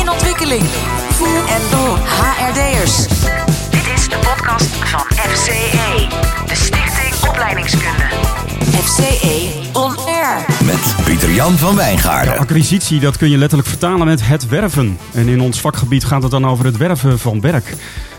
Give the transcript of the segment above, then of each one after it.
in ontwikkeling. Voel en door HRD'ers. Dit is de podcast van FCE, de Stichting Opleidingskunde. FCE On Air. Met Pieter-Jan van Wijngaarden. Acquisitie, dat kun je letterlijk vertalen met het werven. En in ons vakgebied gaat het dan over het werven van werk.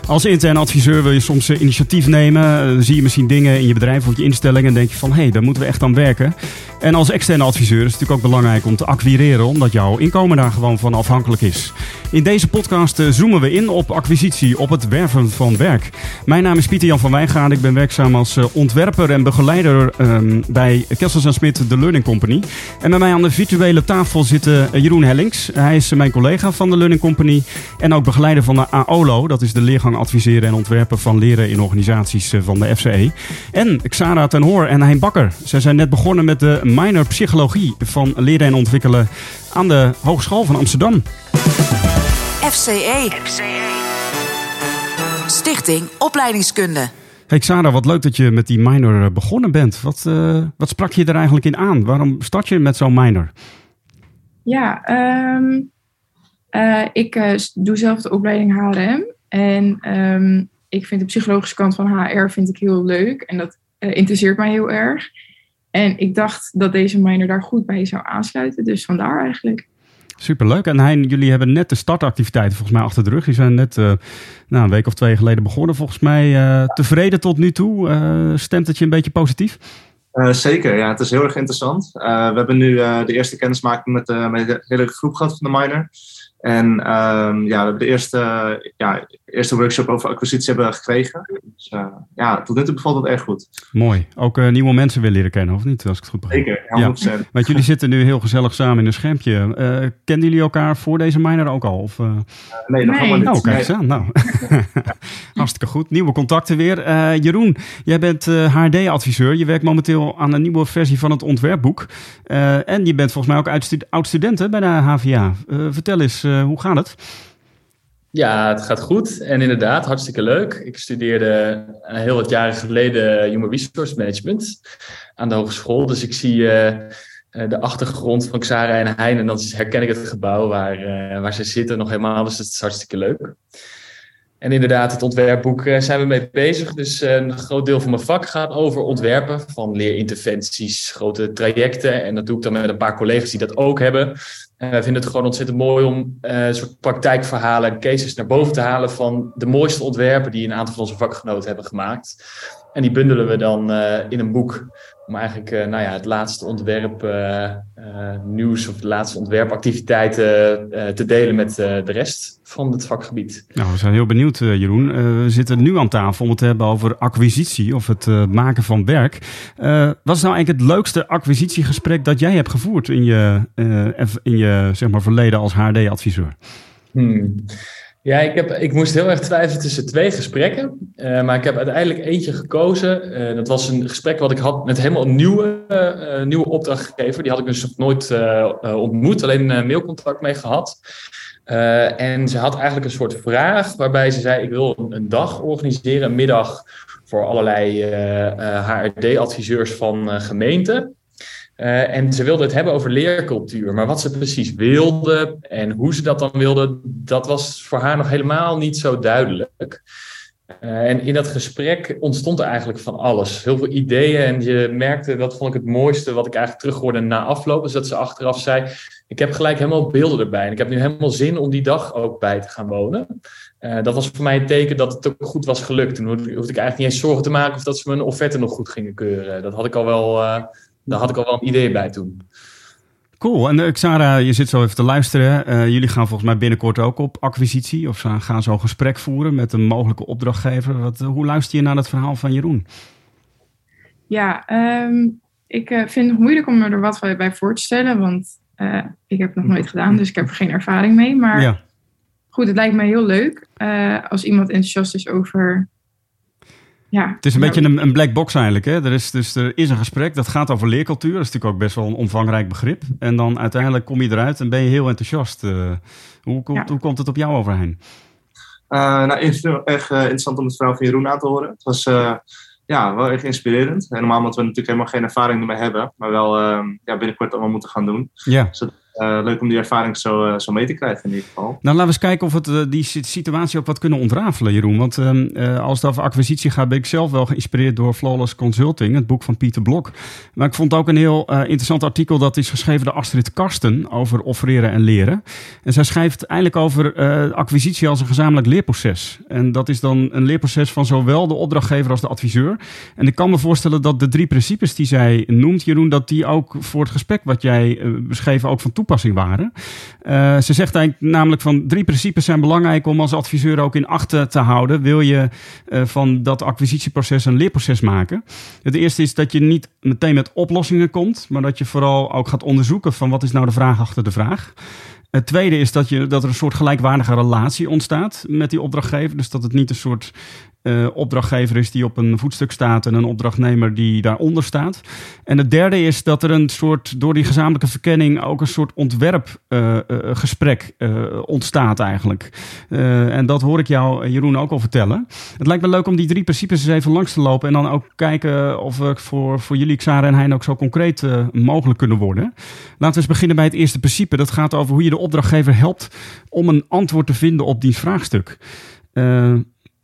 Als intern adviseur wil je soms eh, initiatief nemen. Eh, zie je misschien dingen in je bedrijf of je instelling en denk je van hé, hey, daar moeten we echt aan werken. En als externe adviseur is het natuurlijk ook belangrijk om te acquireren, omdat jouw inkomen daar gewoon van afhankelijk is. In deze podcast eh, zoomen we in op acquisitie, op het werven van werk. Mijn naam is Pieter Jan van Wijngaard. Ik ben werkzaam als ontwerper en begeleider ehm, bij Kessels Smit, de Learning Company. En bij mij aan de virtuele tafel zit Jeroen Hellings. Hij is mijn collega van de Learning Company en ook begeleider van de AOLO, dat is de leergang adviseren en ontwerpen van leren in organisaties eh, van de FCE. En Xara ten Hoor en Hein Bakker. Zij zijn net begonnen met de minor psychologie van leren en ontwikkelen aan de Hogeschool van Amsterdam. FCE. Stichting Opleidingskunde. Hey Xara, wat leuk dat je met die minor eh, begonnen bent. Wat, uh, wat sprak je er eigenlijk in aan? Waarom start je met zo'n minor? Ja, um, uh, ik doe zelf de opleiding HRM. En ehm, ik vind de psychologische kant van HR vind ik heel leuk. En dat interesseert mij heel erg. En ik dacht dat deze minor daar goed bij zou aansluiten. Dus vandaar eigenlijk. Superleuk. En Hein, jullie hebben net de startactiviteiten volgens mij achter de rug. Die zijn net uh, nou, een week of twee geleden begonnen. Volgens mij uh, tevreden tot nu toe. Uh, stemt het je een beetje positief? zeker, ja. Het is heel erg interessant. we hebben nu de eerste kennismaking met, met de hele groep gehad van de minor. En um, ja, we hebben de eerste, ja, eerste workshop over acquisitie hebben gekregen. Dus uh, ja, tot nu toe bevalt het erg goed. Mooi. Ook uh, nieuwe mensen willen leren kennen, of niet? Als ik het goed begrijp. Zeker, ja, 100%. Want jullie zitten nu heel gezellig samen in een schermpje. Uh, kenden jullie elkaar voor deze minor ook al? Of, nee, nog helemaal niet. Oh, kijk eens aan. Nou. Hartstikke goed. Nieuwe contacten weer. Jeroen, jij bent HRD-adviseur. Je werkt momenteel aan een nieuwe versie van het ontwerpboek. en je bent volgens mij ook oud-student bij de HVA. vertel eens, hoe gaat het? Ja, het gaat goed en inderdaad hartstikke leuk. Ik studeerde heel wat jaren geleden Human Resource Management aan de hogeschool. Dus ik zie uh, de achtergrond van Xara en Hein en dan herken ik het gebouw waar, uh, waar ze zitten nog helemaal. Dus het is hartstikke leuk. En inderdaad, het ontwerpboek zijn we mee bezig. Dus een groot deel van mijn vak gaat over ontwerpen van leerinterventies, grote trajecten. En dat doe ik dan met een paar collega's die dat ook hebben. En wij vinden het gewoon ontzettend mooi om een soort praktijkverhalen, cases naar boven te halen van de mooiste ontwerpen die een aantal van onze vakgenoten hebben gemaakt. En die bundelen we dan uh, in een boek om eigenlijk uh, nou ja, het laatste ontwerp nieuws of de laatste ontwerpactiviteiten te delen met de rest van het vakgebied. Nou, we zijn heel benieuwd, Jeroen. we zitten nu aan tafel om het te hebben over acquisitie of het maken van werk. wat is nou eigenlijk het leukste acquisitiegesprek dat jij hebt gevoerd in je, in je zeg maar, verleden als HD-adviseur? Hmm. Ja, ik, heb, ik moest heel erg twijfelen tussen twee gesprekken. Uh, maar ik heb uiteindelijk eentje gekozen. Uh, dat was een gesprek wat ik had met helemaal een nieuwe, uh, nieuwe opdrachtgever. Die had ik dus nog nooit ontmoet, alleen mailcontact mee gehad. en ze had eigenlijk een soort vraag waarbij ze zei: Ik wil een, een dag organiseren, een middag voor allerlei HRD-adviseurs van gemeenten. Uh, en ze wilde het hebben over leercultuur. Maar wat ze precies wilde en hoe ze dat dan wilde, dat was voor haar nog helemaal niet zo duidelijk. Uh, en in dat gesprek ontstond er eigenlijk van alles. Heel veel ideeën. En je merkte, dat vond ik het mooiste wat ik eigenlijk terughoorde na afloop. Is dat ze achteraf zei: Ik heb gelijk helemaal beelden erbij. En ik heb nu helemaal zin om die dag ook bij te gaan wonen. Uh, dat was voor mij een teken dat het ook goed was gelukt. Toen hoefde ik eigenlijk niet eens zorgen te maken of dat ze mijn offerte nog goed gingen keuren. Dat had ik al wel daar had ik al wel een idee bij toen. Cool. En uh, Xara, je zit zo even te luisteren. Uh, jullie gaan volgens mij binnenkort ook op acquisitie. Of ze gaan zo'n gesprek voeren met een mogelijke opdrachtgever. Wat, uh, hoe luister je naar het verhaal van Jeroen? Ja, um, ik vind het moeilijk om me er wat bij voor te stellen. Want ik heb het nog nooit gedaan, dus ik heb er geen ervaring mee. Maar ja. goed, het lijkt mij heel leuk als iemand enthousiast is over ja. Het is een beetje een, een, black box eigenlijk. Hè? Er, is, dus, er is een gesprek dat gaat over leercultuur. Dat is natuurlijk ook best wel een omvangrijk begrip. En dan uiteindelijk kom je eruit en ben je heel enthousiast. Uh, hoe, ja. hoe, komt het op jou overheen? Uh, nou, echt uh, interessant om het verhaal van Jeroen aan te horen. Het was ja, wel echt inspirerend. En normaal omdat we natuurlijk helemaal geen ervaring ermee hebben. Maar wel ja, binnenkort allemaal moeten gaan doen. Ja. Dus dat uh, leuk om die ervaring zo, uh, zo mee te krijgen in ieder geval. Nou, laten we eens kijken of we uh, die situatie ook wat kunnen ontrafelen, Jeroen. Want ehm, als het over acquisitie gaat, ben ik zelf wel geïnspireerd door Flawless Consulting, het boek van Pieter Blok. Maar ik vond ook een heel interessant artikel dat is geschreven door Astrid Karsten over offereren en leren. En zij schrijft eigenlijk over acquisitie als een gezamenlijk leerproces. En dat is dan een leerproces van zowel de opdrachtgever als de adviseur. En ik kan me voorstellen dat de drie principes die zij noemt, Jeroen, dat die ook voor het gesprek wat jij beschreef ook van toepassing waren. Uh, ze zegt eigenlijk namelijk van drie principes zijn belangrijk om als adviseur ook in acht te houden. Wil je uh, van dat acquisitieproces een leerproces maken? Het eerste is dat je niet meteen met oplossingen komt, maar dat je vooral ook gaat onderzoeken van wat is nou de vraag achter de vraag. Het tweede is dat, je, dat er een soort gelijkwaardige relatie ontstaat met die opdrachtgever. Dus dat het niet een soort uh, opdrachtgever is die op een voetstuk staat en een opdrachtnemer die daaronder staat. En het derde is dat er een soort, door die gezamenlijke verkenning ook een soort ontwerpgesprek uh, uh, ontstaat eigenlijk. en dat hoor ik jou, Jeroen, ook al vertellen. Het lijkt me leuk om die drie principes eens even langs te lopen en dan ook kijken of we voor, voor jullie, Xara en Hein, ook zo concreet mogelijk kunnen worden. Laten we eens beginnen bij het eerste principe. Dat gaat over hoe je de opdrachtgever helpt om een antwoord te vinden op die vraagstuk.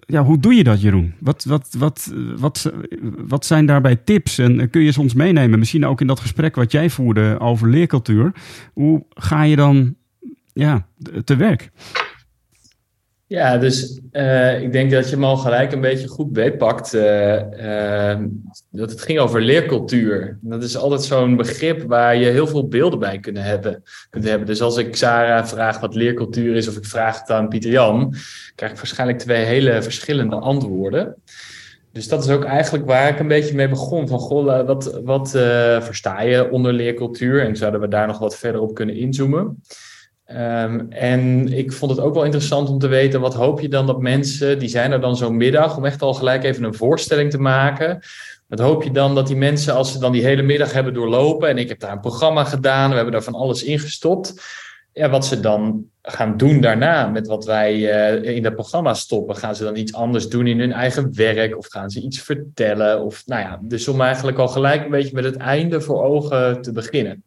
Ja, hoe doe je dat, Jeroen? Wat, wat, wat, wat, wat zijn daarbij tips? En kun je soms meenemen, misschien ook in dat gesprek wat jij voerde over leercultuur. Hoe ga je dan ja, te werk? Ja, dus uh, ik denk dat je hem al gelijk een beetje goed beetpakt. Uh, uh, dat het ging over leercultuur. Dat is altijd zo'n begrip waar je heel veel beelden bij kunnen hebben, kunt hebben. Dus als ik Sarah vraag wat leercultuur is, of ik vraag het aan Pieter Jan, krijg ik waarschijnlijk twee hele verschillende antwoorden. Dus dat is ook eigenlijk waar ik een beetje mee begon. Van goh, wat, wat versta je onder leercultuur? En zouden we daar nog wat verder op kunnen inzoomen? Um, en ik vond het ook wel interessant om te weten, wat hoop je dan dat mensen, die zijn er dan zo'n middag, om echt al gelijk even een voorstelling te maken. Wat hoop je dan dat die mensen, als ze dan die hele middag hebben doorlopen, en ik heb daar een programma gedaan, we hebben daar van alles ingestopt, ja, wat ze dan gaan doen daarna met wat wij uh, in dat programma stoppen. Gaan ze dan iets anders doen in hun eigen werk, of gaan ze iets vertellen? Of nou ja, dus om eigenlijk al gelijk een beetje met het einde voor ogen te beginnen.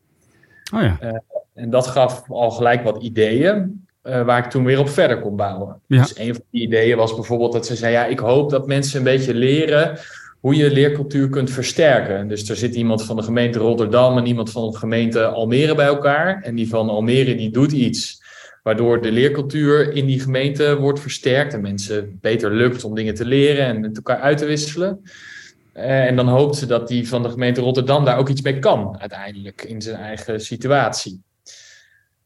Oh ja. Uh, en dat gaf al gelijk wat ideeën. Uh, waar ik toen weer op verder kon bouwen. Ja. Dus een van die ideeën was bijvoorbeeld dat ze zei: Ja, ik hoop dat mensen een beetje leren hoe je leercultuur kunt versterken. Dus er zit iemand van de gemeente Rotterdam en iemand van de gemeente Almere bij elkaar. En die van Almere die doet iets waardoor de leercultuur in die gemeente wordt versterkt en mensen beter lukt om dingen te leren en met elkaar uit te wisselen. Uh, en dan hoopt ze dat die van de gemeente Rotterdam daar ook iets mee kan, uiteindelijk, in zijn eigen situatie.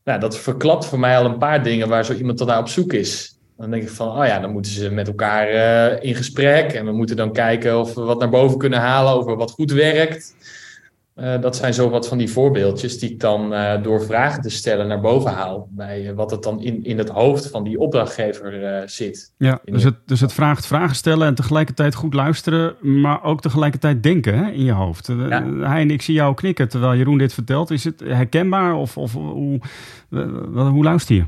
Nou, dat verklapt voor mij al een paar dingen waar zo iemand dan naar op zoek is. Dan denk ik van, oh ja, dan moeten ze met elkaar uh, in gesprek. En we moeten dan kijken of we wat naar boven kunnen halen over wat goed werkt. Uh, dat zijn zo wat van die voorbeeldjes die ik dan uh, door vragen te stellen naar boven haal. Bij wat het dan in, in het hoofd van die opdrachtgever zit. Ja, dus het, dus het vraagt vragen stellen en tegelijkertijd goed luisteren, maar ook tegelijkertijd denken hè, in je hoofd. Ja. Hein, ik zie jou knikken terwijl Jeroen dit vertelt. Is het herkenbaar of, of hoe, hoe luister je?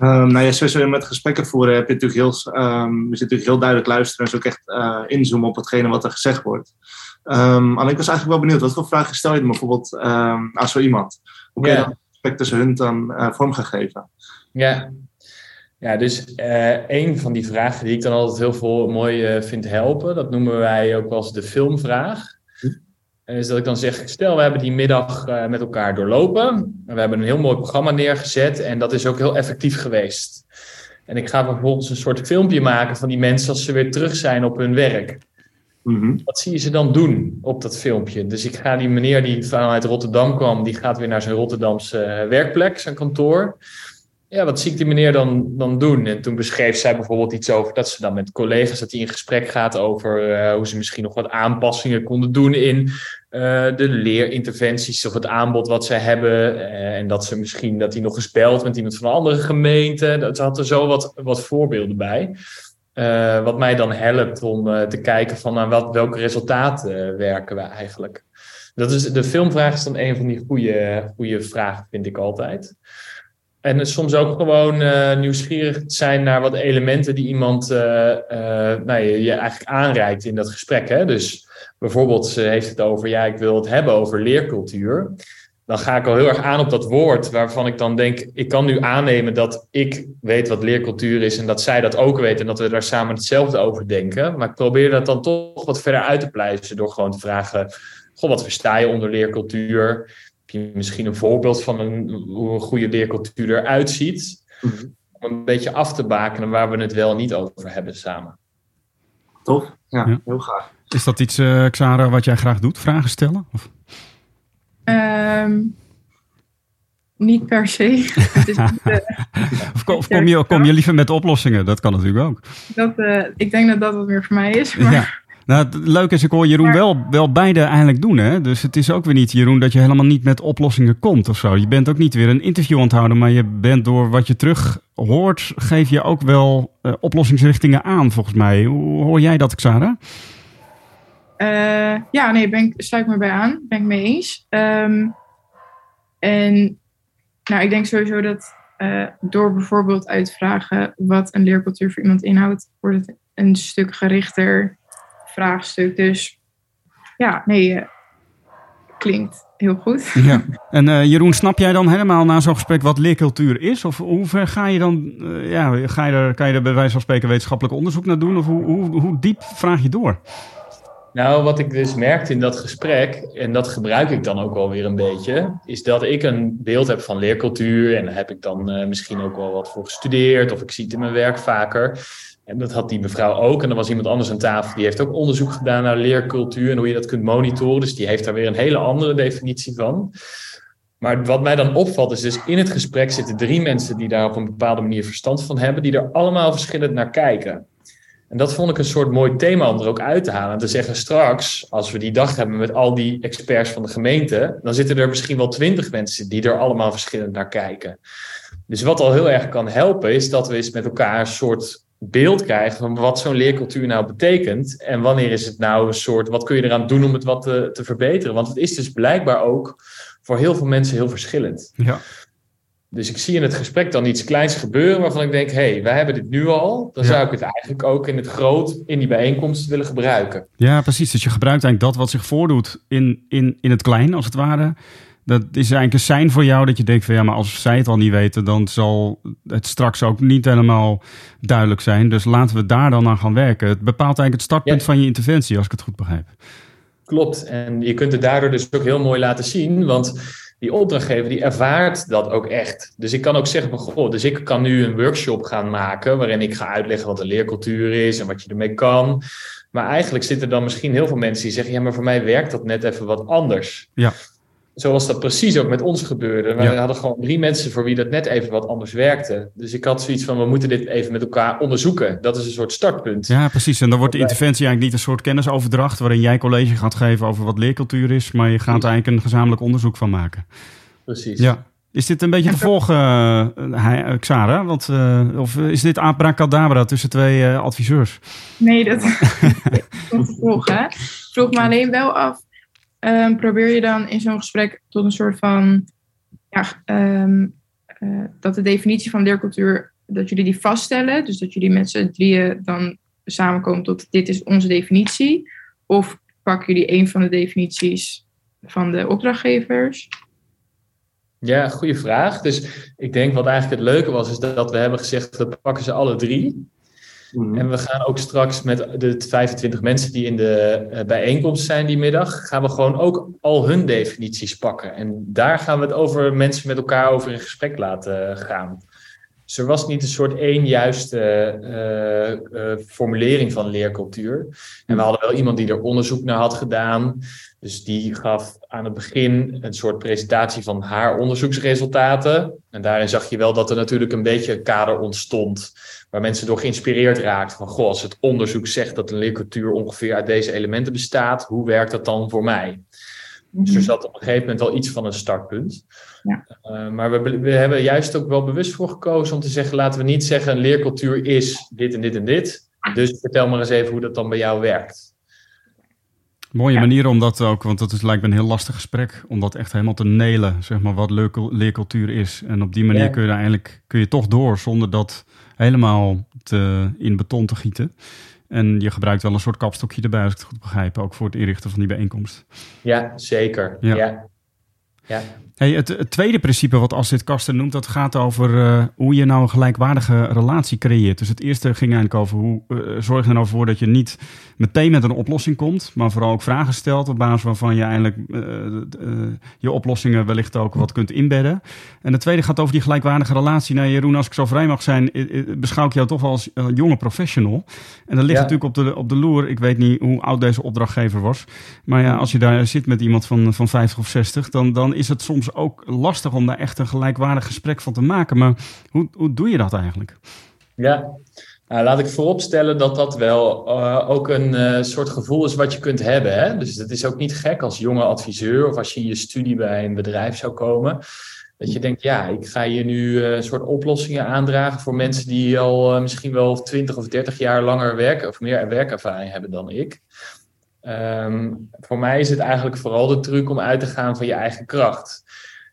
Um, nou ja, sowieso met gesprekken voeren heb je natuurlijk heel, um, je zit natuurlijk heel duidelijk luisteren en zo ook echt uh, inzoomen op hetgene wat er gezegd wordt. Um, alleen ik was eigenlijk wel benieuwd, wat voor vragen stel je dan bijvoorbeeld aan zo iemand? Hoe kun je yeah. dat gesprek tussen hun dan uh, vorm gaan geven? Ja, ja dus uh, een van die vragen die ik dan altijd heel veel mooi vind helpen, dat noemen wij ook wel eens de filmvraag is dat ik dan zeg, stel we hebben die middag uh, met elkaar doorlopen. We hebben een heel mooi programma neergezet en dat is ook heel effectief geweest. En ik ga vervolgens een soort filmpje maken van die mensen als ze weer terug zijn op hun werk. -hmm. Wat zie je ze dan doen op dat filmpje? Dus ik ga die meneer die vanuit Rotterdam kwam, die gaat weer naar zijn Rotterdamse werkplek, zijn kantoor. Ja, wat zie ik die meneer dan, dan doen? En toen beschreef zij bijvoorbeeld iets over dat ze dan met collega's, dat hij in gesprek gaat over uh, hoe ze misschien nog wat aanpassingen konden doen in uh, de leerinterventies of het aanbod wat ze hebben. En dat ze misschien, dat hij nog eens belt met iemand van een andere gemeente. Dat had er zo wat, wat voorbeelden bij. Wat mij dan helpt om te kijken van naar wat, welke resultaten werken we eigenlijk. Dat is, de filmvraag is dan een van die goede, goede vragen, vind ik altijd. En soms ook gewoon uh, nieuwsgierig zijn naar wat elementen die iemand nou, je, je, eigenlijk aanreikt in dat gesprek. Hè? Dus bijvoorbeeld, ze heeft het over, ja, ik wil het hebben over leercultuur. Dan ga ik al heel erg aan op dat woord waarvan ik dan denk, ik kan nu aannemen dat ik weet wat leercultuur is en dat zij dat ook weten en dat we daar samen hetzelfde over denken. Maar ik probeer dat dan toch wat verder uit te pleiten door gewoon te vragen, goh, wat versta je onder leercultuur? Heb je misschien een voorbeeld van een, hoe een goede leercultuur eruit ziet? Mhm. Om een beetje af te bakenen waar we het wel en niet over hebben samen. Tof, ja, Ja. heel graag. Is dat iets, eh Xara, wat jij graag doet? Vragen stellen? Of? Ehm, niet per se. Niet, eh, Of, kom, of kom, je, kom je liever met oplossingen? Dat kan natuurlijk ook. dat, eh, ik denk dat dat wat meer voor mij is. Maar Ja. Nou, het leuke is, ik hoor Jeroen Maar- wel, wel beide eigenlijk doen. Hè? Dus het is ook weer niet, Jeroen, dat je helemaal niet met oplossingen komt of zo. Je bent ook niet weer een interview aan het houden, maar je bent door wat je terug hoort, geef je ook wel eh, oplossingsrichtingen aan, volgens mij. Hoe hoor jij dat, Xara? Eh, ja, nee, ben ik, sluit me bij aan. Ben ik mee eens. Ehm, en nou, ik denk sowieso dat eh, door bijvoorbeeld uitvragen wat een leercultuur voor iemand inhoudt, wordt het een stuk gerichter vraagstuk. Dus ja, nee, eh, klinkt heel goed. Ja. En Jeroen, snap jij dan helemaal na zo'n gesprek wat leercultuur is? Of hoe ver ga je dan, ja, ga je er, kan je er bij wijze van spreken wetenschappelijk onderzoek naar doen? Of hoe, hoe, hoe diep vraag je door? Nou, wat ik dus merkte in dat gesprek, en dat gebruik ik dan ook wel weer een beetje, is dat ik een beeld heb van leercultuur. En daar heb ik dan eh, misschien ook wel wat voor gestudeerd, of ik zie het in mijn werk vaker. En dat had die mevrouw ook. En er was iemand anders aan tafel, die heeft ook onderzoek gedaan naar leercultuur en hoe je dat kunt monitoren. Dus die heeft daar weer een hele andere definitie van. Maar wat mij dan opvalt is dus in het gesprek zitten drie mensen die daar op een bepaalde manier verstand van hebben, die er allemaal verschillend naar kijken. En dat vond ik een soort mooi thema om er ook uit te halen. En te zeggen, straks, als we die dag hebben met al die experts van de gemeente, dan zitten er misschien wel twintig mensen die er allemaal verschillend naar kijken. Dus wat al heel erg kan helpen, is dat we eens met elkaar een soort beeld krijgen van wat zo'n leercultuur nou betekent. En wanneer is het nou een soort, wat kun je eraan doen om het wat te, te verbeteren? Want het is dus blijkbaar ook voor heel veel mensen heel verschillend. Ja. Dus ik zie in het gesprek dan iets kleins gebeuren waarvan ik denk, hé, hey, wij hebben dit nu al. Dan Ja. zou ik het eigenlijk ook in het groot, in die bijeenkomst willen gebruiken. Ja, precies. Dus je gebruikt eigenlijk dat wat zich voordoet in, in, in het klein, als het ware. Dat is eigenlijk een sein voor jou dat je denkt van ja, maar als zij het al niet weten, dan zal het straks ook niet helemaal duidelijk zijn. Dus laten we daar dan aan gaan werken. Het bepaalt eigenlijk het startpunt Ja. van je interventie, als ik het goed begrijp. Klopt. En je kunt het daardoor dus ook heel mooi laten zien, want die opdrachtgever die ervaart dat ook echt. Dus ik kan ook zeggen van, goh, dus ik kan nu een workshop gaan maken waarin ik ga uitleggen wat een leercultuur is en wat je ermee kan. Maar eigenlijk zitten dan misschien heel veel mensen die zeggen, ja, maar voor mij werkt dat net even wat anders. Ja. Zoals dat precies ook met ons gebeurde. We Ja. hadden gewoon drie mensen voor wie dat net even wat anders werkte. Dus ik had zoiets van, we moeten dit even met elkaar onderzoeken. Dat is een soort startpunt. Ja, precies. En dan wordt de interventie eigenlijk niet een soort kennisoverdracht waarin jij college gaat geven over wat leercultuur is, maar je gaat er eigenlijk een gezamenlijk onderzoek van maken. Precies. Ja. Is dit een beetje te volgen, eh, hij- eh, Xara? Want, eh, of is dit abracadabra tussen twee eh, adviseurs? Nee, dat om te volgen. vroeg me alleen wel af, ehm, probeer je dan in zo'n gesprek tot een soort van, ja, ehm, eh, dat de definitie van leercultuur, dat jullie die vaststellen, dus dat jullie met z'n drieën dan samenkomen tot dit is onze definitie, of pakken jullie een van de definities van de opdrachtgevers? Ja, goede vraag. Dus ik denk wat eigenlijk het leuke was, is dat, dat we hebben gezegd, we pakken ze alle drie. Mhm. En we gaan ook straks met de 25 mensen die in de eh, bijeenkomst zijn die middag, gaan we gewoon ook al hun definities pakken. En daar gaan we het over mensen met elkaar over in gesprek laten gaan. Dus er was niet een soort één juiste eh, eh, formulering van leercultuur. En we hadden wel iemand die er onderzoek naar had gedaan. Dus die gaf aan het begin een soort presentatie van haar onderzoeksresultaten. En daarin zag je wel dat er natuurlijk een beetje een kader ontstond. Waar mensen door geïnspireerd raakten. Van goh, als het onderzoek zegt dat een leercultuur ongeveer uit deze elementen bestaat. Hoe werkt dat dan voor mij? Dus er zat op een gegeven moment wel iets van een startpunt. Ja. Uh, maar we, we hebben juist ook wel bewust voor gekozen om te zeggen: laten we niet zeggen een leercultuur is dit en dit en dit. Dus vertel maar eens even hoe dat dan bij jou werkt. Mooie manier om dat ook, want dat is lijkt me een heel lastig gesprek, om dat echt helemaal te nelen, zeg maar, wat leercul- leercultuur is. En op die manier Ja. kun je daar eigenlijk kun je toch door zonder dat helemaal te, in beton te gieten. En je gebruikt wel een soort kapstokje erbij, als ik het goed begrijp, ook voor het inrichten van die bijeenkomst. Ja, zeker. Ja. Ja. Hey, het, het tweede principe wat Astrid Kasten noemt, dat gaat over uh, hoe je nou een gelijkwaardige relatie creëert. Dus het eerste ging eigenlijk over hoe uh, zorg je er nou voor dat je niet meteen met een oplossing komt, maar vooral ook vragen stelt op basis waarvan je eigenlijk uh, je oplossingen wellicht ook wat kunt inbedden. En het tweede gaat over die gelijkwaardige relatie. Nou Jeroen, als ik zo vrij mag zijn, beschouw ik jou toch als jonge professional. En dat ligt ja. natuurlijk op de, op de loer. Ik weet niet hoe oud deze opdrachtgever was. Maar ja, als je daar zit met iemand van, van 50 of 60, dan, dan is het soms ook lastig om daar echt een gelijkwaardig gesprek van te maken. Maar hoe, hoe doe je dat eigenlijk? Ja, nou, laat ik vooropstellen dat dat wel uh, ook een uh, soort gevoel is wat je kunt hebben. Hè? Dus het is ook niet gek als jonge adviseur of als je in je studie bij een bedrijf zou komen. Dat je denkt, ja, ik ga hier nu uh, een soort oplossingen aandragen voor mensen die al misschien wel 20 of 30 jaar langer werken of meer werkervaring hebben dan ik. Um, voor mij is het eigenlijk vooral de truc om uit te gaan van je eigen kracht.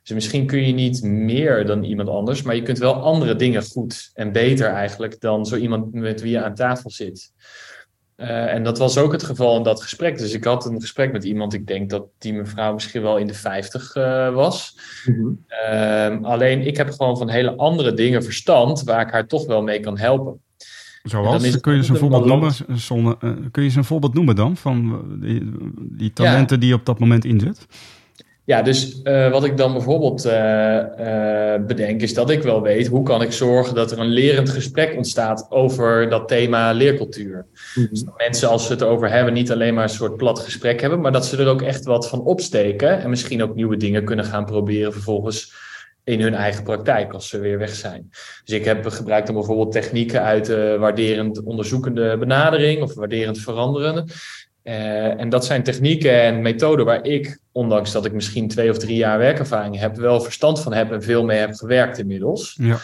Dus misschien kun je niet meer dan iemand anders, maar je kunt wel andere dingen goed en beter eigenlijk dan zo iemand met wie je aan tafel zit. Uh, en dat was ook het geval in dat gesprek. Dus ik had een gesprek met iemand, ik denk dat die mevrouw misschien wel in de 50 uh, was. Mm-hmm. uh, alleen ik heb gewoon van hele andere dingen verstand waar ik haar toch wel mee kan helpen. Zoals? Kun je een voorbeeld noemen? Uh, kun je eens een voorbeeld noemen dan van die, die talenten ja. die je op dat moment inzet? Ja, dus uh, wat ik dan bijvoorbeeld uh, uh, bedenk, is dat ik wel weet hoe kan ik zorgen dat er een lerend gesprek ontstaat over dat thema leercultuur. Mm-hmm. Dus dat mensen, als ze het over hebben, niet alleen maar een soort plat gesprek hebben, maar dat ze er ook echt wat van opsteken en misschien ook nieuwe dingen kunnen gaan proberen vervolgens in hun eigen praktijk als ze weer weg zijn. Dus ik heb gebruikt dan bijvoorbeeld technieken uit waarderend onderzoekende benadering of waarderend veranderende. Uh, en dat zijn technieken en methoden waar ik, ondanks dat ik misschien twee of drie jaar werkervaring heb, wel verstand van heb en veel mee heb gewerkt inmiddels. Ja.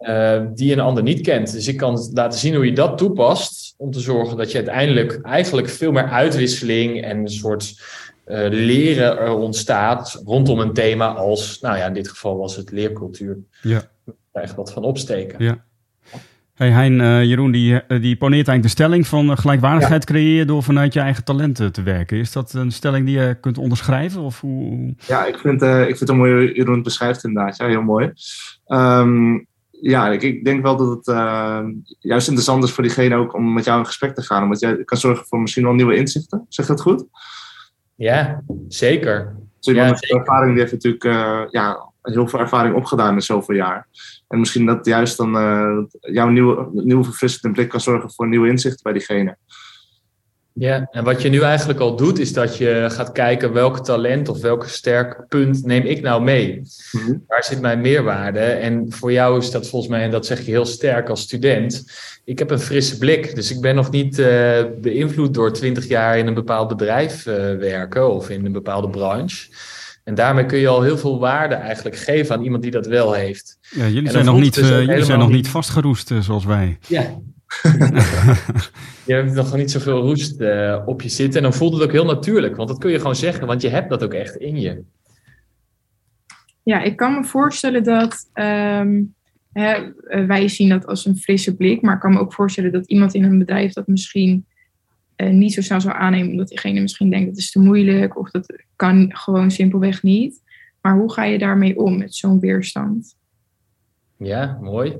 Uh, die een ander niet kent. Dus ik kan laten zien hoe je dat toepast om te zorgen dat je uiteindelijk eigenlijk veel meer uitwisseling en een soort uh, leren er ontstaat rondom een thema als, nou ja, in dit geval was het leercultuur. Ja. Daar wat van opsteken. Ja. Hey Hein, uh, Jeroen, die, die poneert eigenlijk de stelling van gelijkwaardigheid ja. creëren door vanuit je eigen talenten te werken. Is dat een stelling die je kunt onderschrijven? Of hoe... Ja, ik vind, uh, ik vind het een mooi Jeroen het beschrijft inderdaad. Ja, heel mooi. Um, ja, ik, ik, denk wel dat het uh, juist interessant is voor diegene ook om met jou in gesprek te gaan. Omdat jij kan zorgen voor misschien wel nieuwe inzichten. Zeg dat goed? Ja, zeker. Dus ja, met ervaring die heeft natuurlijk uh, ja, heel veel ervaring opgedaan in zoveel jaar. En misschien dat juist dan uh, jouw nieuwe, nieuwe verfrissende blik kan zorgen voor nieuwe inzichten bij diegene. Ja, en wat je nu eigenlijk al doet, is dat je gaat kijken welk talent of welk sterk punt neem ik nou mee? Mm-hmm. Waar zit mijn meerwaarde? En voor jou is dat volgens mij, en dat zeg je heel sterk als student, ik heb een frisse blik. Dus ik ben nog niet uh, beïnvloed door twintig jaar in een bepaald bedrijf uh, werken of in een bepaalde branche. En daarmee kun je al heel veel waarde eigenlijk geven aan iemand die dat wel heeft. Ja, jullie zijn nog niet, dus uh, jullie zijn nog niet vastgeroest zoals wij. Ja, je hebt nog niet zoveel roest uh, op je zitten. En dan voelt het ook heel natuurlijk. Want dat kun je gewoon zeggen. Want je hebt dat ook echt in je. Ja, ik kan me voorstellen dat... Um, hè, wij zien dat als een frisse blik. Maar ik kan me ook voorstellen dat iemand in een bedrijf dat misschien... Uh, niet zo snel zou aannemen. Omdat diegene misschien denkt dat is te moeilijk. Of dat kan gewoon simpelweg niet. Maar hoe ga je daarmee om met zo'n weerstand? Ja, mooi.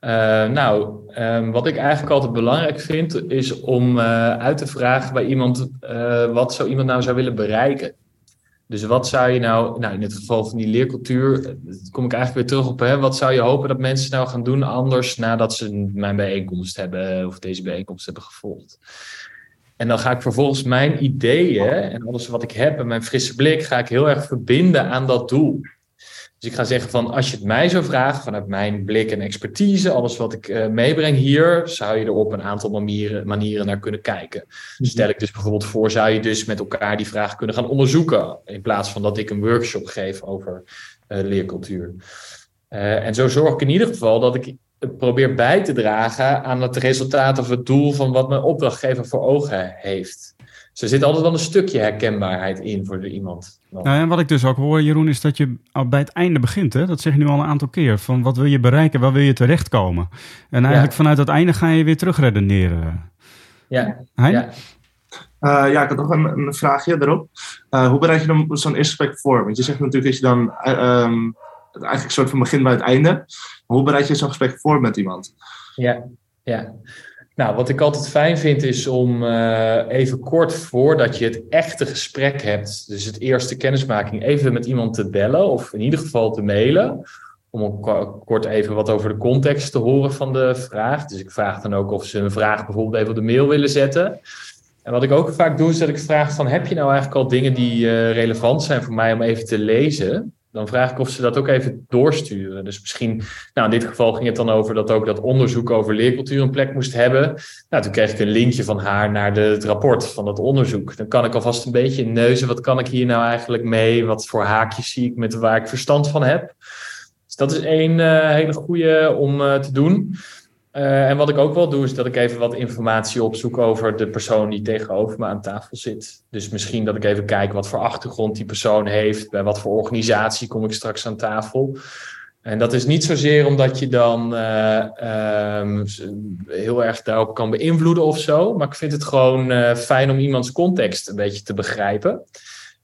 Uh, nou, um, wat ik eigenlijk altijd belangrijk vind, is om uh, uit te vragen bij iemand wat zou iemand nou zou willen bereiken. Dus wat zou je nou, nou in het geval van die leercultuur, kom ik eigenlijk weer terug op, hè, wat zou je hopen dat mensen nou gaan doen anders nadat ze mijn bijeenkomst hebben of deze bijeenkomst hebben gevolgd. En dan ga ik vervolgens mijn ideeën en alles wat ik heb en mijn frisse blik, ga ik heel erg verbinden aan dat doel. Dus ik ga zeggen van als je het mij zou vragen, vanuit mijn blik en expertise, alles wat ik uh, meebreng hier, zou je er op een aantal manieren, manieren naar kunnen kijken. Dus stel ik dus bijvoorbeeld voor, zou je dus met elkaar die vraag kunnen gaan onderzoeken, in plaats van dat ik een workshop geef over uh, leercultuur. Uh, en zo zorg ik in ieder geval dat ik probeer bij te dragen aan het resultaat of het doel van wat mijn opdrachtgever voor ogen heeft. Dus er zit altijd wel een stukje herkenbaarheid in voor iemand. Nou, en wat ik dus ook hoor, Jeroen, is dat je bij het einde begint. Hè? Dat zeg je nu al een aantal keer. Van wat wil je bereiken, waar wil je terechtkomen? En eigenlijk ja. vanuit dat einde ga je weer terugredeneren. Ja. ja. Uh, ja, ik had nog een, een vraagje erop. Uh, hoe bereid je dan zo'n eerste gesprek voor? Want je zegt natuurlijk dat je dan um, eigenlijk een soort van begin bij het einde. Maar hoe bereid je zo'n gesprek voor met iemand? Ja, ja. Nou, wat ik altijd fijn vind is om uh, even kort voordat je het echte gesprek hebt, dus het eerste kennismaking, even met iemand te bellen of in ieder geval te mailen. Om kort even wat over de context te horen van de vraag. Dus ik vraag dan ook of ze een vraag bijvoorbeeld even op de mail willen zetten. En wat ik ook vaak doe, is dat ik vraag van, heb je nou eigenlijk al dingen die uh, relevant zijn voor mij om even te lezen? Dan vraag ik of ze dat ook even doorsturen. Dus misschien, nou in dit geval ging het dan over dat ook dat onderzoek over leercultuur een plek moest hebben. Nou, toen kreeg ik een linkje van haar naar het rapport van dat onderzoek. Dan kan ik alvast een beetje neuzen, wat kan ik hier nou eigenlijk mee? Wat voor haakjes zie ik met waar ik verstand van heb? Dus dat is één uh, hele goede om uh, te doen. Uh, en wat ik ook wel doe, is dat ik even wat informatie opzoek over de persoon die tegenover me aan tafel zit. Dus misschien dat ik even kijk wat voor achtergrond die persoon heeft, bij wat voor organisatie kom ik straks aan tafel. En dat is niet zozeer omdat je dan uh, um, heel erg daarop kan beïnvloeden of zo, maar ik vind het gewoon uh, fijn om iemands context een beetje te begrijpen.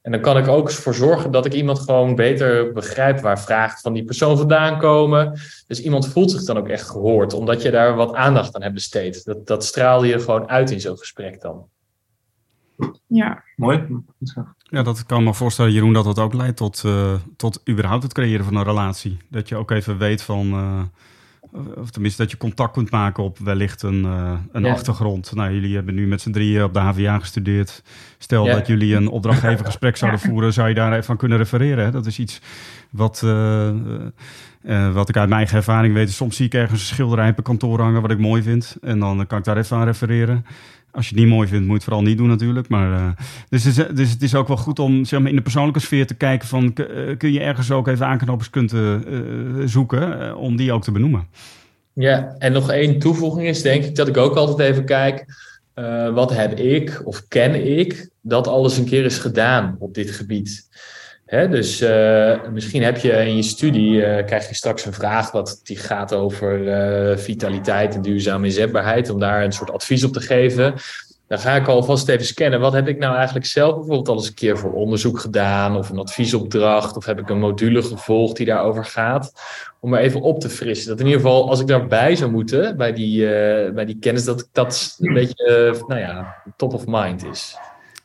En dan kan ik ook voor zorgen dat ik iemand gewoon beter begrijp waar vragen van die persoon vandaan komen. Dus iemand voelt zich dan ook echt gehoord, omdat je daar wat aandacht aan hebt besteed. Dat, dat straal je gewoon uit in zo'n gesprek dan. Ja. Mooi. Ja, dat kan me voorstellen, Jeroen, dat dat ook leidt tot, uh, tot überhaupt het creëren van een relatie. Dat je ook even weet van, uh, of tenminste dat je contact kunt maken op wellicht een, uh, een ja. achtergrond. Nou, jullie hebben nu met z'n drieën op de HVA gestudeerd. Stel ja. dat jullie een opdrachtgevergesprek zouden voeren, zou je daar even van kunnen refereren. Hè? Dat is iets wat, uh, uh, wat ik uit mijn eigen ervaring weet. Soms zie ik ergens een schilderij op een kantoor hangen wat ik mooi vind. En dan kan ik daar even aan refereren. Als je het niet mooi vindt, moet je het vooral niet doen natuurlijk. Maar, uh, dus, het is, dus het is ook wel goed om zeg maar, in de persoonlijke sfeer te kijken van... kun je ergens ook even aanknopingspunten uh, zoeken om die ook te benoemen. Ja, en nog één toevoeging is denk ik dat ik ook altijd even kijk... wat heb ik of ken ik dat alles een keer is gedaan op dit gebied? Dus uh, misschien heb je in je studie, uh, krijg je straks een vraag wat die gaat over uh, vitaliteit en duurzame inzetbaarheid, om daar een soort advies op te geven. Dan ga ik alvast even scannen. Wat heb ik nou eigenlijk zelf bijvoorbeeld al eens een keer voor onderzoek gedaan, of een adviesopdracht, of heb ik een module gevolgd die daarover gaat, om er even op te frissen. Dat in ieder geval, als ik daarbij zou moeten, bij die, bij die kennis, dat dat een beetje, nou ja, top of mind is.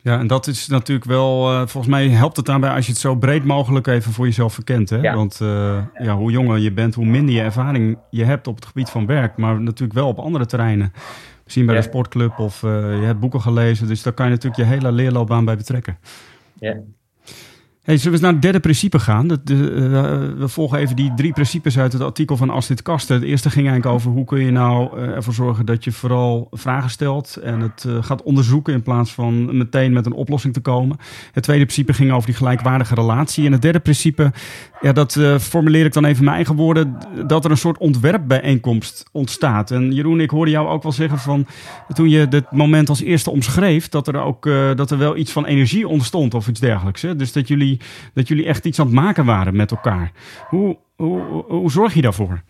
Ja, en dat is natuurlijk wel, uh, volgens mij helpt het daarbij als je het zo breed mogelijk even voor jezelf verkent. Hè? Ja. Want uh, ja, hoe jonger je bent, hoe minder je ervaring je hebt op het gebied van werk, maar natuurlijk wel op andere terreinen. Misschien bij ja. de sportclub of uh, je hebt boeken gelezen, dus daar kan je natuurlijk je hele leerloopbaan bij betrekken. Ja. Hey, zullen we naar het derde principe gaan? De, uh, we volgen even die drie principes uit het artikel van Astrid Kasten. Het eerste ging eigenlijk over hoe kun je nou uh, ervoor zorgen dat je vooral vragen stelt en het uh, gaat onderzoeken in plaats van meteen met een oplossing te komen. Het tweede principe ging over die gelijkwaardige relatie. En het derde principe, ja, dat formuleer ik dan even mijn eigen woorden, dat er een soort ontwerpbijeenkomst ontstaat. En Jeroen, ik hoorde jou ook wel zeggen van toen je dit moment als eerste omschreef, dat er ook dat er wel iets van energie ontstond of iets dergelijks. Hè? Dus dat jullie dat jullie echt iets aan het maken waren met elkaar. Hoe, hoe, hoe zorg je daarvoor?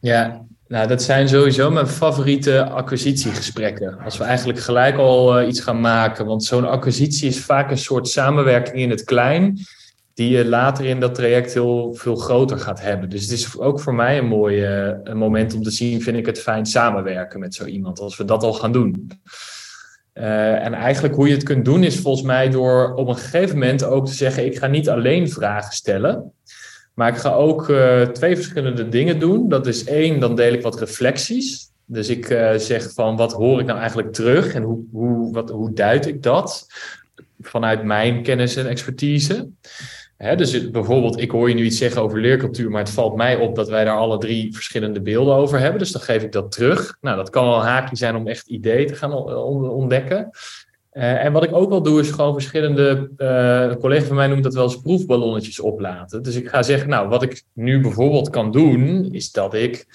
Ja, nou, dat zijn sowieso mijn favoriete acquisitiegesprekken. Als we eigenlijk gelijk al uh, iets gaan maken. Want zo'n acquisitie is vaak een soort samenwerking in het klein. Die je later in dat traject heel veel groter gaat hebben. Dus het is ook voor mij een mooi een moment om te zien. Vind ik het fijn samenwerken met zo iemand. Als we dat al gaan doen. Uh, en eigenlijk hoe je het kunt doen is volgens mij door op een gegeven moment ook te zeggen: ik ga niet alleen vragen stellen, maar ik ga ook uh, twee verschillende dingen doen. Dat is één, dan deel ik wat reflecties. Dus ik uh, zeg van wat hoor ik nou eigenlijk terug en hoe, hoe, wat, hoe duid ik dat vanuit mijn kennis en expertise. Dus bijvoorbeeld, ik hoor je nu iets zeggen over leercultuur, maar het valt mij op dat wij daar alle drie verschillende beelden over hebben. Dus dan geef ik dat terug. Nou, dat kan wel een haakje zijn om echt ideeën te gaan ontdekken. Uh, en wat ik ook wel doe, is gewoon verschillende. Een collega van mij noemt dat wel eens proefballonnetjes oplaten. Dus ik ga zeggen, nou, wat ik nu bijvoorbeeld kan doen, is dat ik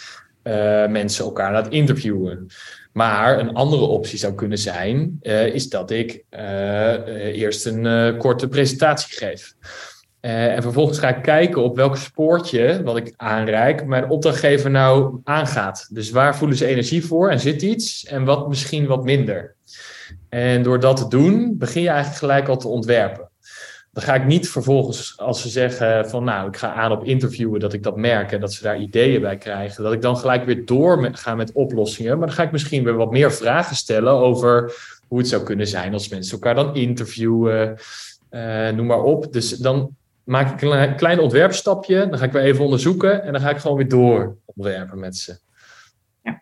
mensen elkaar laat interviewen. Maar een andere optie zou kunnen zijn, is dat ik eerst een korte presentatie geef. Uh, en vervolgens ga ik kijken op welk spoortje wat ik aanreik mijn opdrachtgever nou aangaat. Dus waar voelen ze energie voor en zit iets en wat misschien wat minder. En door dat te doen, begin je eigenlijk gelijk al te ontwerpen. Dan ga ik niet vervolgens, als ze zeggen van nou, ik ga aan op interviewen, dat ik dat merk en dat ze daar ideeën bij krijgen, dat ik dan gelijk weer door ga met oplossingen. Maar dan ga ik misschien weer wat meer vragen stellen over hoe het zou kunnen zijn als mensen elkaar dan interviewen, uh, noem maar op. Dus dan maak ik een klein ontwerpstapje, dan ga ik weer even onderzoeken en dan ga ik gewoon weer door ontwerpen met ze. Ja,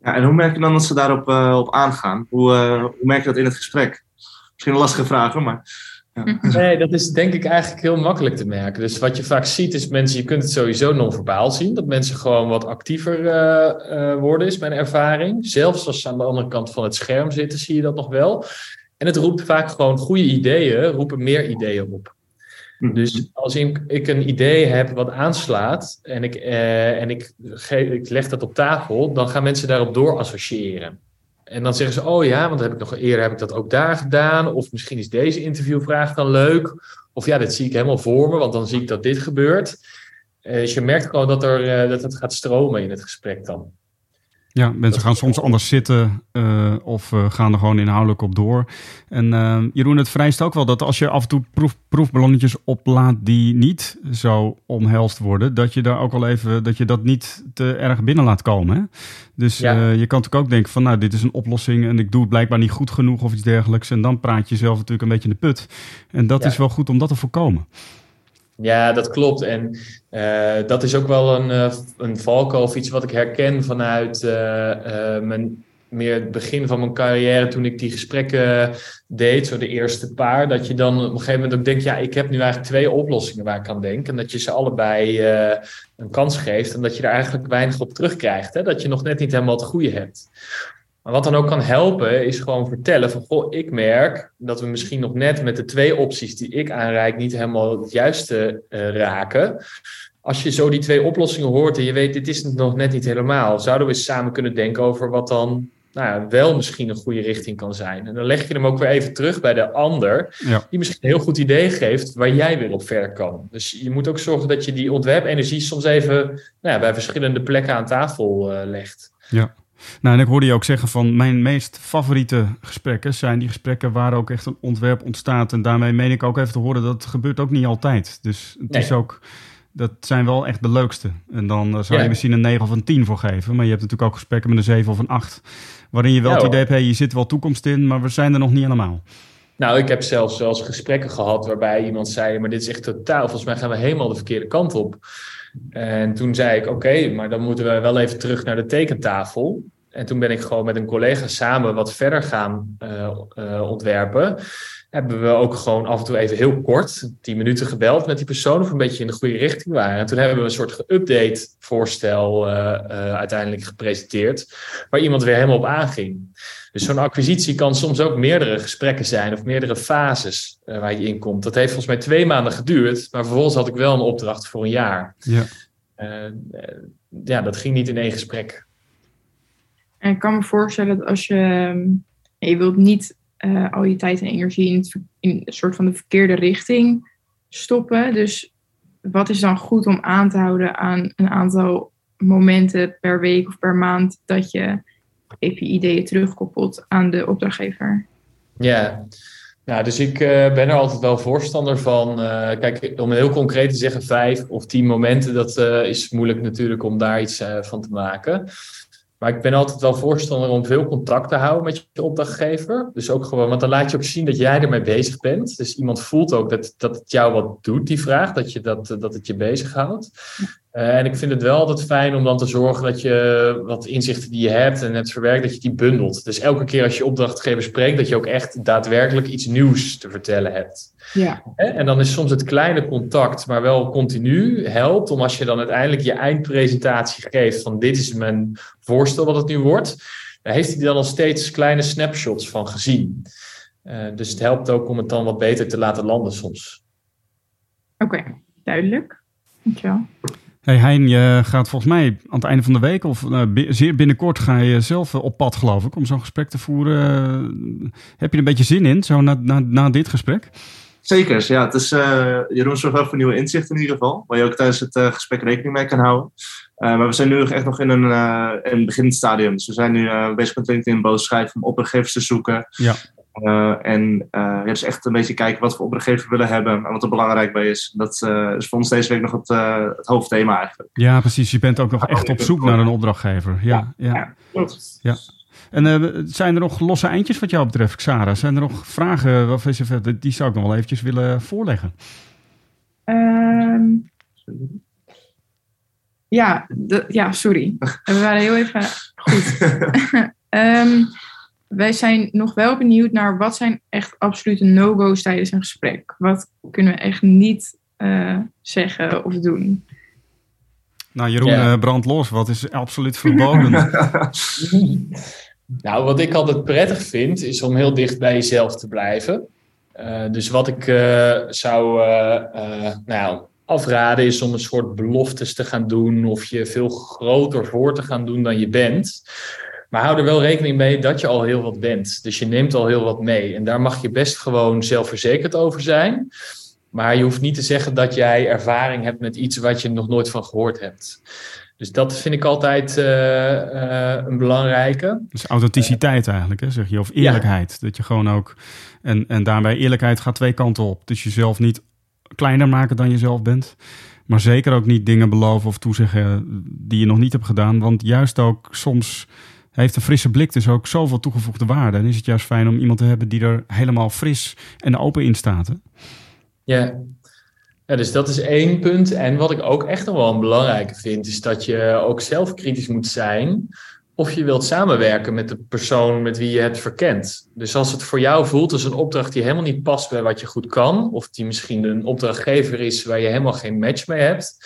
ja en hoe merk je dan dat ze daarop uh, op aangaan? Hoe, uh, hoe merk je dat in het gesprek? Misschien een lastige vraag, maar... Nee, dat is denk ik eigenlijk heel makkelijk te merken. Dus wat je vaak ziet is mensen, je kunt het sowieso non-verbaal zien. Dat mensen gewoon wat actiever uh, uh, worden, is mijn ervaring. Zelfs als ze aan de andere kant van het scherm zitten, zie je dat nog wel. En het roept vaak gewoon goede ideeën, roepen meer ideeën op. Mhm. Dus als ik, ik een idee heb wat aanslaat en, ik, uh, en ik, ik leg dat op tafel, dan gaan mensen daarop door associëren. En dan zeggen ze, oh ja, want heb ik nog eerder heb ik dat ook daar gedaan. Of misschien is deze interviewvraag dan leuk. Of ja, dit zie ik helemaal voor me, want dan zie ik dat dit gebeurt. Uh, dus je merkt gewoon dat, er, uh, dat het gaat stromen in het gesprek dan. Ja, mensen gaan soms anders zitten uh, of uh, gaan er gewoon inhoudelijk op door. En uh, Jeroen, het vereist ook wel dat als je af en toe proef, proefballonnetjes oplaat die niet zo omhelst worden, dat je daar ook wel even, dat je dat niet te erg binnen laat komen. Hè? Dus ja. je kan natuurlijk ook denken van, nou, dit is een oplossing en ik doe het blijkbaar niet goed genoeg of iets dergelijks. En dan praat je zelf natuurlijk een beetje in de put. En dat ja. is wel goed om dat te voorkomen. Ja, dat klopt. En uh, dat is ook wel een, uh, een valkuil of iets wat ik herken vanuit uh, mijn, meer het begin van mijn carrière toen ik die gesprekken deed, zo de eerste paar, dat je dan op een gegeven moment ook denkt, ja, ik heb nu eigenlijk twee oplossingen waar ik aan denk. En dat je ze allebei een kans geeft en dat je er eigenlijk weinig op terugkrijgt. Hè? Dat je nog net niet helemaal het goede hebt. Maar wat dan ook kan helpen, is gewoon vertellen van, goh, ik merk dat we misschien nog net met de twee opties die ik aanreik niet helemaal het juiste uh, raken. Als je zo die twee oplossingen hoort en je weet, dit is het nog net niet helemaal, zouden we eens samen kunnen denken over wat dan nou ja, wel misschien een goede richting kan zijn. En dan leg je hem ook weer even terug bij de ander, ja. die misschien een heel goed idee geeft waar jij weer op verder kan. Dus je moet ook zorgen dat je die ontwerpenergie soms even nou ja, bij verschillende plekken aan tafel uh, legt. Ja. Nou, en ik hoorde je ook zeggen van mijn meest favoriete gesprekken zijn die gesprekken waar ook echt een ontwerp ontstaat. En daarmee meen ik ook even te horen dat het gebeurt ook niet altijd. Dus het nee. is ook, dat zijn wel echt de leukste. En dan uh, zou ja. je misschien een 9 of een 10 voor geven. Maar je hebt natuurlijk ook gesprekken met een 7 of een 8. Waarin je wel ja, het idee hebt, hey, je zit wel toekomst in, maar we zijn er nog niet helemaal. Nou, ik heb zelfs zelfs gesprekken gehad waarbij iemand zei, maar dit is echt totaal, volgens mij gaan we helemaal de verkeerde kant op. En toen zei ik, oké, maar dan moeten we wel even terug naar de tekentafel. En toen ben ik gewoon met een collega samen wat verder gaan uh, uh, ontwerpen. Hebben we ook gewoon af en toe even heel kort, tien minuten gebeld met die persoon of een beetje in de goede richting waren. En toen hebben we een soort geüpdate voorstel uh, uiteindelijk gepresenteerd, waar iemand weer helemaal op aanging. Dus zo'n acquisitie kan soms ook meerdere gesprekken zijn of meerdere fases waar je in komt. Dat heeft volgens mij twee maanden geduurd, maar vervolgens had ik wel een opdracht voor een jaar. Ja, ja dat ging niet in één gesprek. En ik kan me voorstellen dat als je, je wilt niet uh, al je tijd en energie in, een soort van de verkeerde richting stoppen. Dus wat is dan goed om aan te houden aan een aantal momenten per week of per maand dat je even je ideeën terugkoppelt aan de opdrachtgever? Ja, ja, dus ik uh, ben er altijd wel voorstander van. Uh, kijk, om heel concreet te zeggen, vijf of tien momenten, dat is moeilijk natuurlijk om daar iets van te maken. Maar ik ben altijd wel voorstander om veel contact te houden met je opdrachtgever. Dus ook gewoon, want dan laat je ook zien dat jij ermee bezig bent. Dus iemand voelt ook dat, dat het jou wat doet, die vraag, dat, je dat, dat het je bezighoudt. Uh, en ik vind het wel altijd fijn om dan te zorgen dat je wat inzichten die je hebt en hebt verwerkt, dat je die bundelt. Dus elke keer als je opdrachtgever spreekt, dat je ook echt daadwerkelijk iets nieuws te vertellen hebt. Ja. En dan is soms het kleine contact, maar wel continu, helpt om als je dan uiteindelijk je eindpresentatie geeft van dit is mijn voorstel wat het nu wordt, dan heeft hij dan al steeds kleine snapshots van gezien. Uh, dus het helpt ook om het dan wat beter te laten landen soms. Oké, okay, duidelijk. Dankjewel. Hey Hein, je gaat volgens mij aan het einde van de week of uh, zeer binnenkort ga je zelf op pad geloof ik om zo'n gesprek te voeren. heb je er een beetje zin in, zo na, na, na dit gesprek? Zeker, ja. Het is, uh, Jeroen zorgt wel voor nieuwe inzichten in ieder geval. Waar je ook tijdens het uh, gesprek rekening mee kan houden. Uh, maar we zijn nu echt nog in een, uh, een beginstadium. Dus we zijn nu bezig met LinkedIn-boos schrijven om opdrachtgevers te zoeken. Ja. En ja, dus echt een beetje kijken wat voor opdrachtgever we willen hebben en wat er belangrijk bij is. Dat is voor ons deze week nog het, het hoofdthema eigenlijk. Ja, precies. Je bent ook nog echt op zoek naar een opdrachtgever. Ja, ja. ja. klopt. Ja. En zijn er nog losse eindjes wat jou betreft, Xara? Zijn er nog vragen? Of is er, die zou ik nog wel eventjes willen voorleggen. Um... Ja, de, ja, sorry. We waren heel even goed. um, wij zijn nog wel benieuwd naar wat zijn echt absolute no-go's tijdens een gesprek. Wat kunnen we echt niet uh, zeggen of doen? Nou, Jeroen, uh, brand los. Wat is absoluut verboden? nou, wat ik altijd prettig vind, is om heel dicht bij jezelf te blijven. Uh, dus wat ik zou, nou afraden is om een soort beloftes te gaan doen of je veel groter voor te gaan doen dan je bent. Maar hou er wel rekening mee dat je al heel wat bent. Dus je neemt al heel wat mee. En daar mag je best gewoon zelfverzekerd over zijn. Maar je hoeft niet te zeggen dat jij ervaring hebt met iets wat je nog nooit van gehoord hebt. Dus dat vind ik altijd uh, uh, een belangrijke. Dus authenticiteit uh, eigenlijk, hè, zeg je. Of eerlijkheid. Ja. Dat je gewoon ook. En, en daarbij eerlijkheid gaat twee kanten op. Dus jezelf niet kleiner maken dan je zelf bent. Maar zeker ook niet dingen beloven of toezeggen die je nog niet hebt gedaan. Want juist ook soms heeft een frisse blik dus ook zoveel toegevoegde waarde. En is het juist fijn om iemand te hebben die er helemaal fris en open in staat. Hè? Ja. ja, dus dat is één punt. En wat ik ook echt nog wel een belangrijke vind, is dat je ook zelf kritisch moet zijn of je wilt samenwerken met de persoon met wie je het verkent. Dus als het voor jou voelt als een opdracht die helemaal niet past bij wat je goed kan, of die misschien een opdrachtgever is waar je helemaal geen match mee hebt,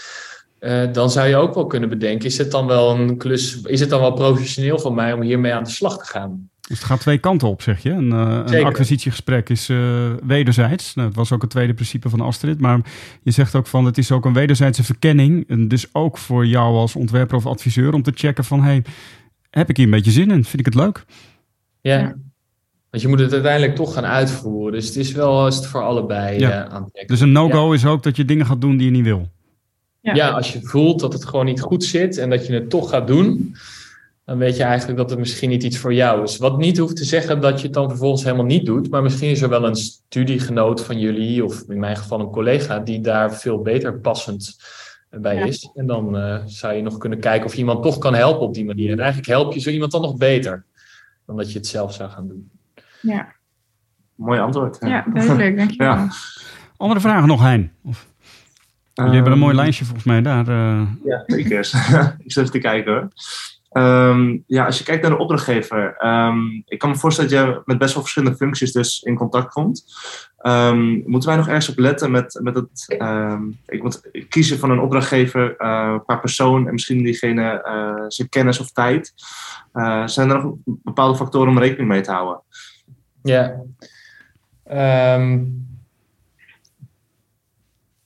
uh, dan zou je ook wel kunnen bedenken: is het dan wel een klus, is het dan wel professioneel van mij om hiermee aan de slag te gaan? Dus het gaat twee kanten op, zeg je. Een, uh, een acquisitiegesprek is uh, wederzijds. Nou, dat was ook het tweede principe van Astrid. Maar je zegt ook van het is ook een wederzijdse verkenning. En dus ook voor jou als ontwerper of adviseur om te checken van hey, heb ik hier een beetje zin in? Vind ik het leuk? Ja. ja. Want je moet het uiteindelijk toch gaan uitvoeren. Dus het is wel is het voor allebei ja. uh, aantrekkelijk. Dus een no-go ja. is ook dat je dingen gaat doen die je niet wil. Ja. ja, als je voelt dat het gewoon niet goed zit en dat je het toch gaat doen, dan weet je eigenlijk dat het misschien niet iets voor jou is. Wat niet hoeft te zeggen dat je het dan vervolgens helemaal niet doet, maar misschien is er wel een studiegenoot van jullie, of in mijn geval een collega, die daar veel beter passend bij ja. is. En dan uh, zou je nog kunnen kijken of je iemand toch kan helpen op die manier. En eigenlijk help je zo iemand dan nog beter dan dat je het zelf zou gaan doen. Ja. Mooi antwoord. Ja, ja duidelijk. Dankjewel. Ja. Andere vragen nog, Hein? Of... Jullie um, hebben een mooi lijstje volgens mij daar. Uh... Ja, zeker. ik zit even te kijken hoor. Um, ja, als je kijkt naar de opdrachtgever, um, ik kan me voorstellen dat je met best wel verschillende functies dus in contact komt. Um, moeten wij nog ergens op letten met, met het ik moet kiezen van een opdrachtgever uh, qua persoon en misschien diegene uh, zijn kennis of tijd? Uh, zijn er nog bepaalde factoren om rekening mee te houden? Ja.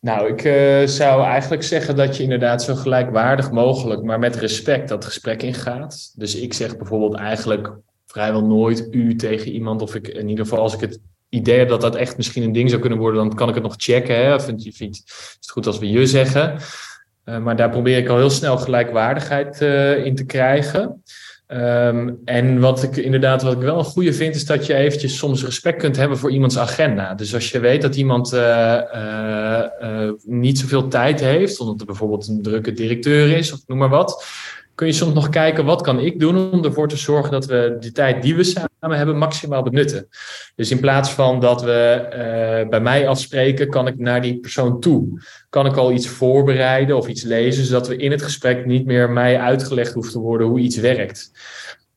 Nou, ik uh, zou eigenlijk zeggen dat je inderdaad zo gelijkwaardig mogelijk, maar met respect dat gesprek ingaat. Dus ik zeg bijvoorbeeld eigenlijk vrijwel nooit u tegen iemand, of ik in ieder geval als ik het idee heb dat dat echt misschien een ding zou kunnen worden, dan kan ik het nog checken. Hè? Vind je, vind, is het goed als we je zeggen? Uh, maar daar probeer ik al heel snel gelijkwaardigheid uh, in te krijgen. Um, en wat ik inderdaad, wat ik wel een goede vind, is dat je eventjes soms respect kunt hebben voor iemands agenda. Dus als je weet dat iemand uh, uh, niet zoveel tijd heeft, omdat er bijvoorbeeld een drukke directeur is, of noem maar wat, kun je soms nog kijken wat kan ik doen om ervoor te zorgen dat we de tijd die we samen hebben maximaal benutten. Dus in plaats van dat we uh, bij mij afspreken, kan ik naar die persoon toe. Kan ik al iets voorbereiden of iets lezen, zodat we in het gesprek niet meer mij uitgelegd hoeft te worden hoe iets werkt.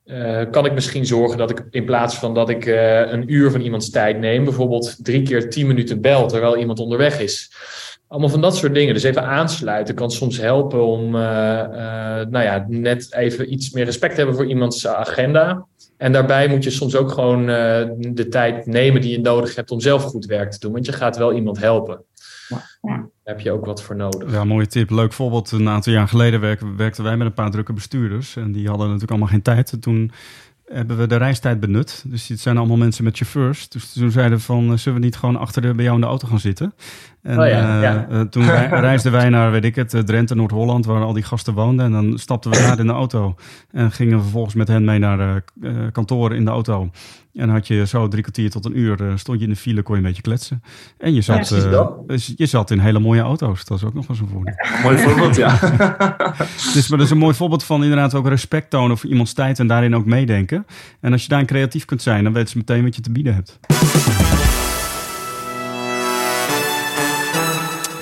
Uh, kan ik misschien zorgen dat ik in plaats van dat ik uh, een uur van iemands tijd neem, bijvoorbeeld drie keer tien minuten bel terwijl iemand onderweg is. Allemaal van dat soort dingen. Dus even aansluiten kan soms helpen om uh, uh, nou ja, net even iets meer respect te hebben voor iemands agenda. En daarbij moet je soms ook gewoon uh, de tijd nemen die je nodig hebt om zelf goed werk te doen. Want je gaat wel iemand helpen. Daar heb je ook wat voor nodig. Ja, mooie tip. Leuk voorbeeld. Een aantal jaar geleden werkten, werkten wij met een paar drukke bestuurders. En die hadden natuurlijk allemaal geen tijd. Toen hebben we de reistijd benut. Dus dit zijn allemaal mensen met chauffeurs. Dus toen zeiden we van, eh, zullen we niet gewoon achter de, bij jou in de auto gaan zitten? En Oh ja, eh, ja. eh, toen rei- reisden wij naar, weet ik het, eh, Drenthe, Noord-Holland, waar al die gasten woonden. En dan stapten we daar in de auto en gingen we vervolgens met hen mee naar eh, eh, kantoor in de auto. En had je zo drie kwartier tot een uur, eh, stond je in de file, kon je een beetje kletsen. En je zat, eh, dus je zat in hele mooie auto's. Dat is ook nog eens een voordeel. Mooi voorbeeld, ja. Dus, maar dat is een mooi voorbeeld van inderdaad ook respect tonen voor iemands tijd en daarin ook meedenken. En als je daarin creatief kunt zijn, dan weten ze meteen wat je te bieden hebt.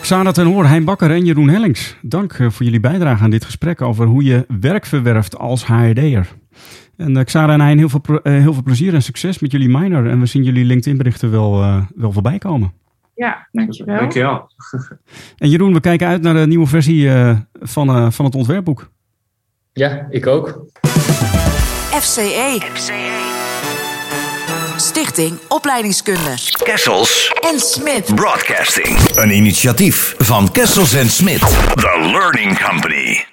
Xana ten Hoor, Hein Bakker en Jeroen Hellings. Dank eh, voor jullie bijdrage aan dit gesprek over hoe je werk verwerft als HRD'er. En eh, Xara en Hein, heel veel, eh, heel veel plezier en succes met jullie minor. En we zien jullie LinkedIn-berichten wel, eh, wel voorbij komen. Ja, dankjewel. Dankjewel. En Jeroen, we kijken uit naar de nieuwe versie eh, van, eh, van het ontwerpboek. Ja, ik ook. FCE. Stichting Opleidingskunde. Kessels En Smit. Broadcasting. Een initiatief van Kessels Smit. The Learning Company.